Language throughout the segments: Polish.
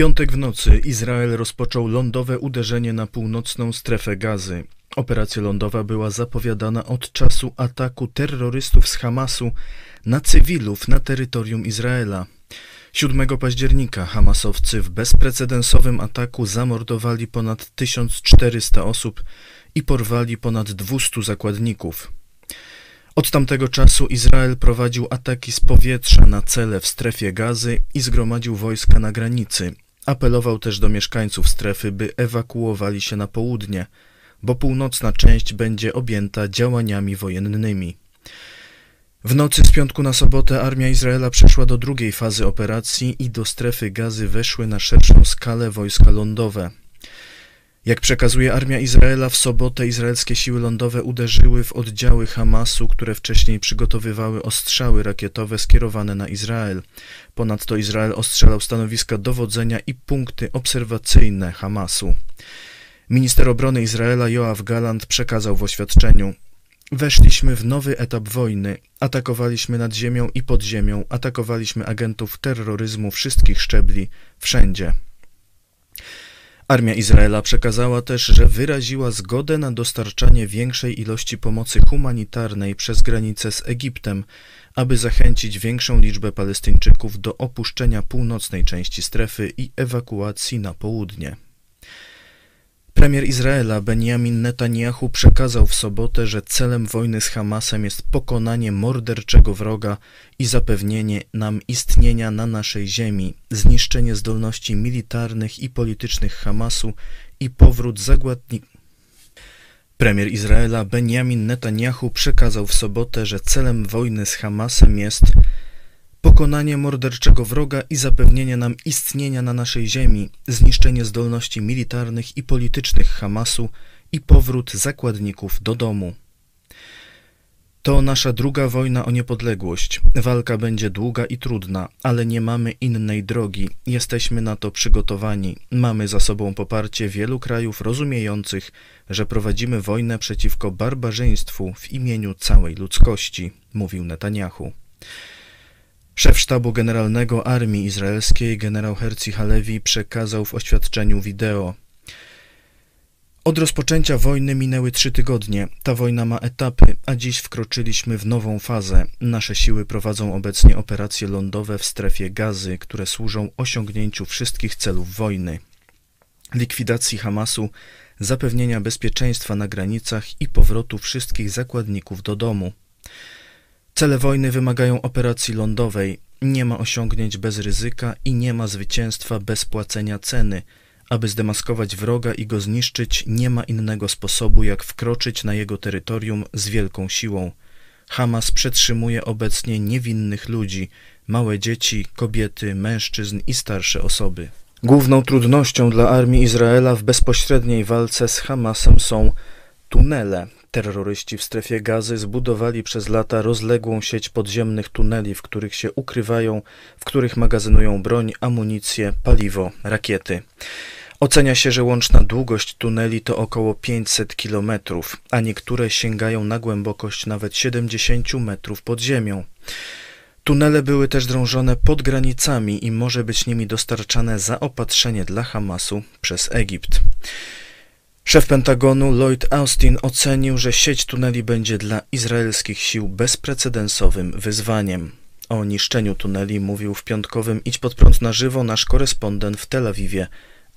piątek w nocy Izrael rozpoczął lądowe uderzenie na północną strefę gazy. Operacja lądowa była zapowiadana od czasu ataku terrorystów z Hamasu na cywilów na terytorium Izraela. 7 października Hamasowcy w bezprecedensowym ataku zamordowali ponad 1400 osób i porwali ponad 200 zakładników. Od tamtego czasu Izrael prowadził ataki z powietrza na cele w strefie gazy i zgromadził wojska na granicy. Apelował też do mieszkańców strefy, by ewakuowali się na południe, bo północna część będzie objęta działaniami wojennymi. W nocy z piątku na sobotę armia Izraela przeszła do drugiej fazy operacji i do strefy gazy weszły na szerszą skalę wojska lądowe. Jak przekazuje armia Izraela, w sobotę izraelskie siły lądowe uderzyły w oddziały Hamasu, które wcześniej przygotowywały ostrzały rakietowe skierowane na Izrael. Ponadto Izrael ostrzelał stanowiska dowodzenia i punkty obserwacyjne Hamasu. Minister obrony Izraela Joachim Galant przekazał w oświadczeniu: Weszliśmy w nowy etap wojny. Atakowaliśmy nad ziemią i pod ziemią, atakowaliśmy agentów terroryzmu wszystkich szczebli, wszędzie. Armia Izraela przekazała też, że wyraziła zgodę na dostarczanie większej ilości pomocy humanitarnej przez granicę z Egiptem, aby zachęcić większą liczbę Palestyńczyków do opuszczenia północnej części strefy i ewakuacji na południe. Premier Izraela Benjamin Netanyahu przekazał w sobotę, że celem wojny z Hamasem jest pokonanie morderczego wroga i zapewnienie nam istnienia na naszej ziemi, zniszczenie zdolności militarnych i politycznych Hamasu i powrót zagładników. Premier Izraela Benjamin Netanyahu przekazał w sobotę, że celem wojny z Hamasem jest pokonanie morderczego wroga i zapewnienie nam istnienia na naszej ziemi, zniszczenie zdolności militarnych i politycznych Hamasu i powrót zakładników do domu. To nasza druga wojna o niepodległość. Walka będzie długa i trudna, ale nie mamy innej drogi. Jesteśmy na to przygotowani. Mamy za sobą poparcie wielu krajów rozumiejących, że prowadzimy wojnę przeciwko barbarzyństwu w imieniu całej ludzkości, mówił Netanyahu. Szef Sztabu Generalnego Armii Izraelskiej generał Herzi Halevi przekazał w oświadczeniu wideo od rozpoczęcia wojny minęły trzy tygodnie. Ta wojna ma etapy, a dziś wkroczyliśmy w nową fazę. Nasze siły prowadzą obecnie operacje lądowe w strefie gazy, które służą osiągnięciu wszystkich celów wojny. Likwidacji Hamasu, zapewnienia bezpieczeństwa na granicach i powrotu wszystkich zakładników do domu. Cele wojny wymagają operacji lądowej. Nie ma osiągnięć bez ryzyka i nie ma zwycięstwa bez płacenia ceny. Aby zdemaskować wroga i go zniszczyć, nie ma innego sposobu, jak wkroczyć na jego terytorium z wielką siłą. Hamas przetrzymuje obecnie niewinnych ludzi, małe dzieci, kobiety, mężczyzn i starsze osoby. Główną trudnością dla armii Izraela w bezpośredniej walce z Hamasem są tunele, Terroryści w strefie gazy zbudowali przez lata rozległą sieć podziemnych tuneli, w których się ukrywają, w których magazynują broń, amunicję, paliwo, rakiety. Ocenia się, że łączna długość tuneli to około 500 kilometrów, a niektóre sięgają na głębokość nawet 70 metrów pod ziemią. Tunele były też drążone pod granicami i może być nimi dostarczane zaopatrzenie dla Hamasu przez Egipt. Szef Pentagonu Lloyd Austin ocenił, że sieć tuneli będzie dla izraelskich sił bezprecedensowym wyzwaniem. O niszczeniu tuneli mówił w piątkowym Idź pod prąd na żywo nasz korespondent w Tel Awiwie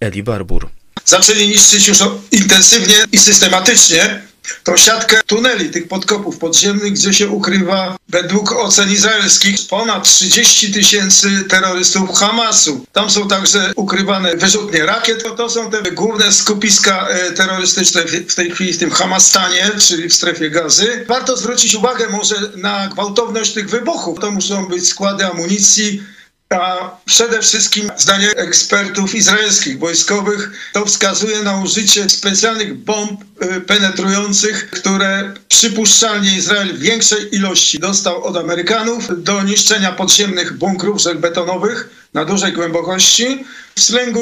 Eli Barbur. Zaczęli niszczyć już intensywnie i systematycznie tą siatkę tuneli, tych podkopów podziemnych, gdzie się ukrywa według ocen izraelskich ponad 30 tysięcy terrorystów Hamasu. Tam są także ukrywane wyrzutnie rakiet. To są te główne skupiska e, terrorystyczne w tej chwili w tym Hamastanie, czyli w strefie gazy. Warto zwrócić uwagę może na gwałtowność tych wybuchów. To muszą być składy amunicji, a przede wszystkim zdanie ekspertów izraelskich, wojskowych, to wskazuje na użycie specjalnych bomb y, penetrujących, które przypuszczalnie Izrael w większej ilości dostał od Amerykanów do niszczenia podziemnych bunkrów żelbetonowych na dużej głębokości. W slęgu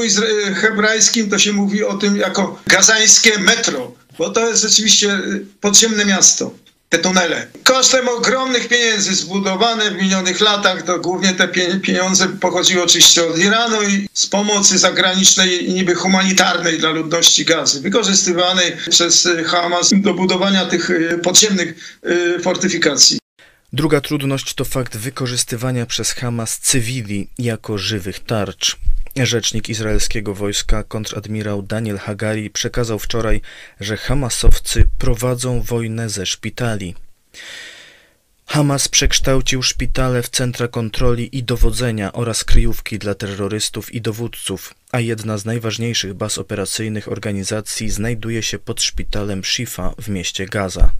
hebrajskim to się mówi o tym jako gazańskie metro, bo to jest rzeczywiście y, podziemne miasto. Te tunele. Kosztem ogromnych pieniędzy zbudowane w minionych latach, to głównie te pieniądze pochodziły oczywiście od Iranu i z pomocy zagranicznej i niby humanitarnej dla ludności gazy, wykorzystywanej przez Hamas do budowania tych y, podziemnych y, fortyfikacji. Druga trudność to fakt wykorzystywania przez Hamas cywili jako żywych tarcz. Rzecznik izraelskiego wojska, kontradmirał Daniel Hagari, przekazał wczoraj, że Hamasowcy prowadzą wojnę ze szpitali. Hamas przekształcił szpitale w centra kontroli i dowodzenia oraz kryjówki dla terrorystów i dowódców, a jedna z najważniejszych baz operacyjnych organizacji znajduje się pod szpitalem Shifa w mieście Gaza.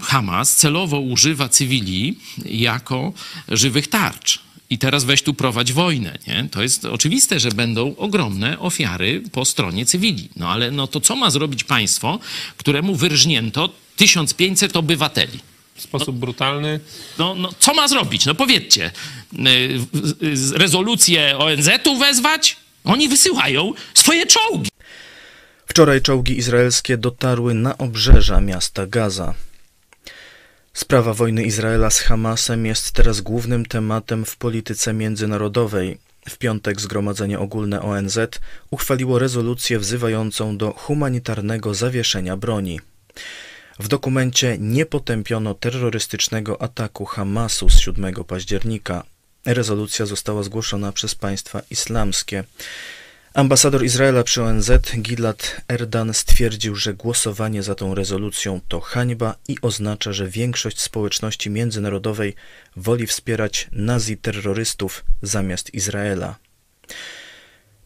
Hamas celowo używa cywili jako żywych tarcz. I teraz weź tu prowadź wojnę, nie? To jest oczywiste, że będą ogromne ofiary po stronie cywili. No ale no to co ma zrobić państwo, któremu wyrżnięto 1500 obywateli? W sposób no, brutalny. No, no, co ma zrobić? No powiedzcie. Y, rezolucję ONZ-u wezwać? Oni wysyłają swoje czołgi. Wczoraj czołgi izraelskie dotarły na obrzeża miasta Gaza. Sprawa wojny Izraela z Hamasem jest teraz głównym tematem w polityce międzynarodowej. W piątek Zgromadzenie Ogólne ONZ uchwaliło rezolucję wzywającą do humanitarnego zawieszenia broni. W dokumencie nie potępiono terrorystycznego ataku Hamasu z 7 października. Rezolucja została zgłoszona przez państwa islamskie. Ambasador Izraela przy ONZ Gilad Erdan stwierdził, że głosowanie za tą rezolucją to hańba i oznacza, że większość społeczności międzynarodowej woli wspierać nazi-terrorystów zamiast Izraela.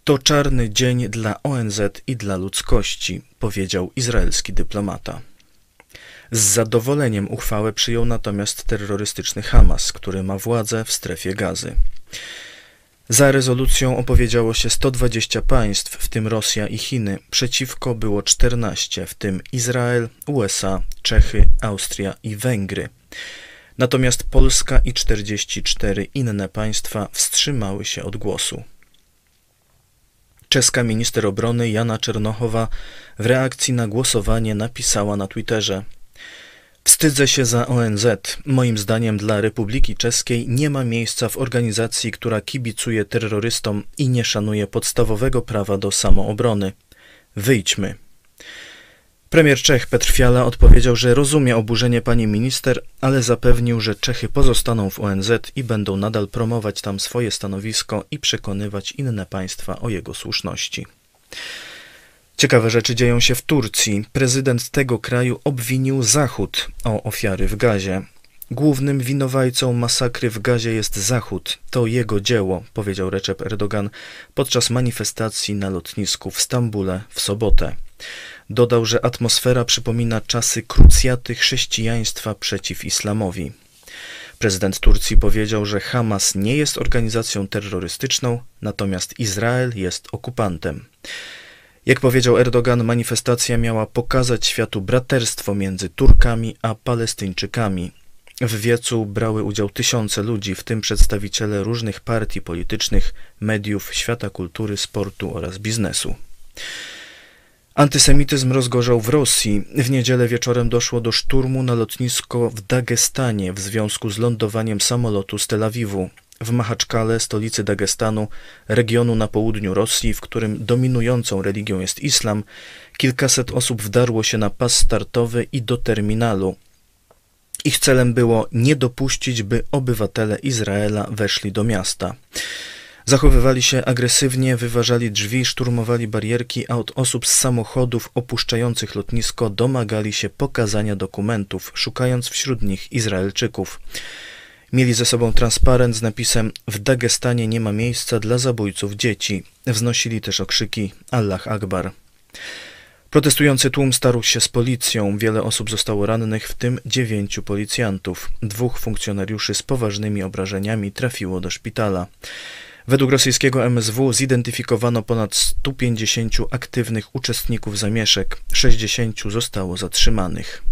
To czarny dzień dla ONZ i dla ludzkości, powiedział izraelski dyplomata. Z zadowoleniem uchwałę przyjął natomiast terrorystyczny Hamas, który ma władzę w strefie gazy. Za rezolucją opowiedziało się 120 państw, w tym Rosja i Chiny. Przeciwko było 14, w tym Izrael, USA, Czechy, Austria i Węgry. Natomiast Polska i 44 inne państwa wstrzymały się od głosu. Czeska minister obrony Jana Czernochowa w reakcji na głosowanie napisała na Twitterze: Wstydzę się za ONZ. Moim zdaniem dla Republiki Czeskiej nie ma miejsca w organizacji, która kibicuje terrorystom i nie szanuje podstawowego prawa do samoobrony. Wyjdźmy. Premier Czech Petr Fiala odpowiedział, że rozumie oburzenie pani minister, ale zapewnił, że Czechy pozostaną w ONZ i będą nadal promować tam swoje stanowisko i przekonywać inne państwa o jego słuszności. Ciekawe rzeczy dzieją się w Turcji. Prezydent tego kraju obwinił Zachód o ofiary w gazie. Głównym winowajcą masakry w gazie jest Zachód. To jego dzieło, powiedział Recep Erdogan podczas manifestacji na lotnisku w Stambule w sobotę. Dodał, że atmosfera przypomina czasy krucjaty chrześcijaństwa przeciw islamowi. Prezydent Turcji powiedział, że Hamas nie jest organizacją terrorystyczną, natomiast Izrael jest okupantem. Jak powiedział Erdogan, manifestacja miała pokazać światu braterstwo między Turkami a Palestyńczykami. W wiecu brały udział tysiące ludzi, w tym przedstawiciele różnych partii politycznych, mediów, świata kultury, sportu oraz biznesu. Antysemityzm rozgorzał w Rosji. W niedzielę wieczorem doszło do szturmu na lotnisko w Dagestanie w związku z lądowaniem samolotu z Tel Awiwu w Mahaczkale, stolicy Dagestanu, regionu na południu Rosji, w którym dominującą religią jest islam, kilkaset osób wdarło się na pas startowy i do terminalu. Ich celem było nie dopuścić, by obywatele Izraela weszli do miasta. Zachowywali się agresywnie, wyważali drzwi, szturmowali barierki, a od osób z samochodów opuszczających lotnisko domagali się pokazania dokumentów, szukając wśród nich Izraelczyków. Mieli ze sobą transparent z napisem W Dagestanie nie ma miejsca dla zabójców dzieci. Wznosili też okrzyki Allah Akbar. Protestujący tłum starł się z policją. Wiele osób zostało rannych, w tym dziewięciu policjantów. Dwóch funkcjonariuszy z poważnymi obrażeniami trafiło do szpitala. Według rosyjskiego MSW zidentyfikowano ponad 150 aktywnych uczestników zamieszek. 60 zostało zatrzymanych.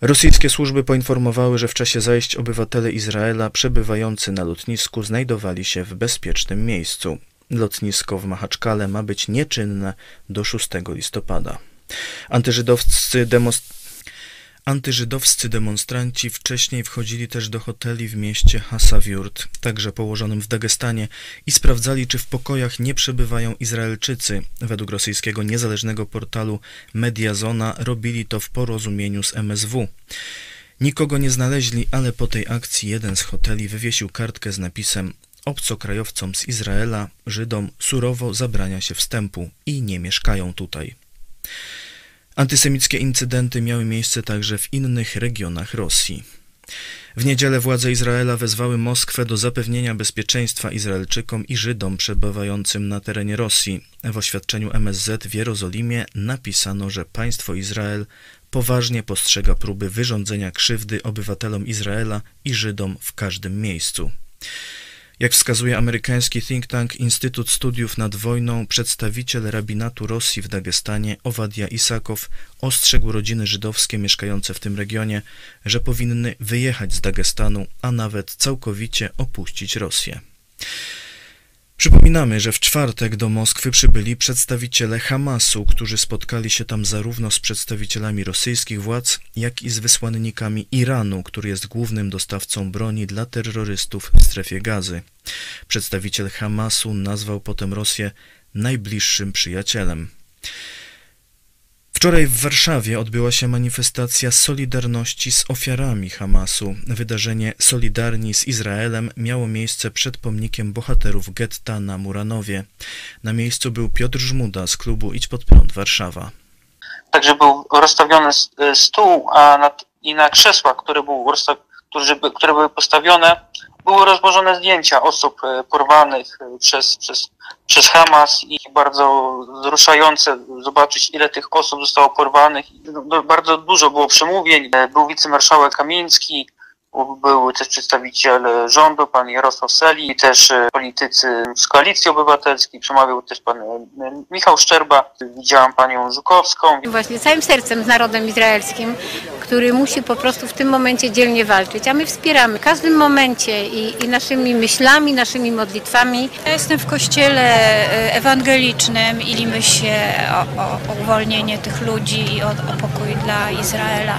Rosyjskie służby poinformowały, że w czasie zajść obywatele Izraela przebywający na lotnisku znajdowali się w bezpiecznym miejscu. Lotnisko w Mahaczkale ma być nieczynne do 6 listopada. Antyżydowscy demonstranci Antyżydowscy demonstranci wcześniej wchodzili też do hoteli w mieście Hasawiurt, także położonym w Dagestanie, i sprawdzali, czy w pokojach nie przebywają Izraelczycy. Według rosyjskiego niezależnego portalu Mediazona robili to w porozumieniu z MSW. Nikogo nie znaleźli, ale po tej akcji jeden z hoteli wywiesił kartkę z napisem Obcokrajowcom z Izraela, Żydom surowo zabrania się wstępu i nie mieszkają tutaj. Antysemickie incydenty miały miejsce także w innych regionach Rosji. W niedzielę władze Izraela wezwały Moskwę do zapewnienia bezpieczeństwa Izraelczykom i Żydom przebywającym na terenie Rosji. W oświadczeniu MSZ w Jerozolimie napisano, że państwo Izrael poważnie postrzega próby wyrządzenia krzywdy obywatelom Izraela i Żydom w każdym miejscu. Jak wskazuje amerykański think tank Instytut Studiów nad Wojną, przedstawiciel rabinatu Rosji w Dagestanie, Owadia Isakow, ostrzegł rodziny żydowskie mieszkające w tym regionie, że powinny wyjechać z Dagestanu, a nawet całkowicie opuścić Rosję. Przypominamy, że w czwartek do Moskwy przybyli przedstawiciele Hamasu, którzy spotkali się tam zarówno z przedstawicielami rosyjskich władz, jak i z wysłannikami Iranu, który jest głównym dostawcą broni dla terrorystów w strefie gazy. Przedstawiciel Hamasu nazwał potem Rosję najbliższym przyjacielem. Wczoraj w Warszawie odbyła się manifestacja solidarności z ofiarami Hamasu. Wydarzenie Solidarni z Izraelem miało miejsce przed pomnikiem bohaterów getta na Muranowie. Na miejscu był Piotr Żmuda z klubu Idź Pod Prąd Warszawa. Także był rozstawiony stół a na, i na krzesłach, które, był, które były postawione, były rozłożone zdjęcia osób e, porwanych e, przez, przez, przez Hamas i bardzo wzruszające zobaczyć, ile tych osób zostało porwanych. No, no bardzo dużo było przemówień. E, był wicemarszałek Kamiński, był też przedstawiciel rządu, pan Jarosław Seli, i też politycy z Koalicji Obywatelskiej, przemawiał też pan Michał Szczerba, widziałam panią Żukowską. Właśnie całym sercem z narodem izraelskim, który musi po prostu w tym momencie dzielnie walczyć, a my wspieramy w każdym momencie i, i naszymi myślami, naszymi modlitwami. Ja jestem w kościele e, ewangelicznym i limy się o, o, o uwolnienie tych ludzi i o, o pokój dla Izraela.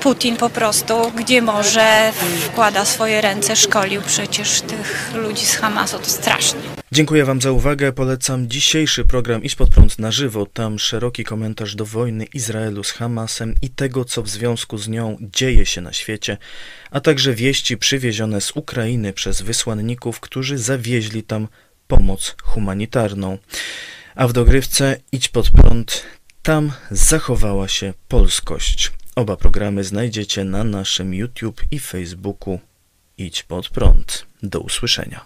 Putin po prostu, gdzie może, wkłada swoje ręce, szkolił przecież tych ludzi z Hamasu, to strasznie. Dziękuję Wam za uwagę. Polecam dzisiejszy program Iść pod prąd na żywo. Tam szeroki komentarz do wojny Izraelu z Hamasem i tego, co w związku z nią dzieje się na świecie, a także wieści przywiezione z Ukrainy przez wysłanników, którzy zawieźli tam pomoc humanitarną. A w dogrywce Idź pod prąd tam zachowała się polskość. Oba programy znajdziecie na naszym YouTube i Facebooku. Idź pod prąd. Do usłyszenia.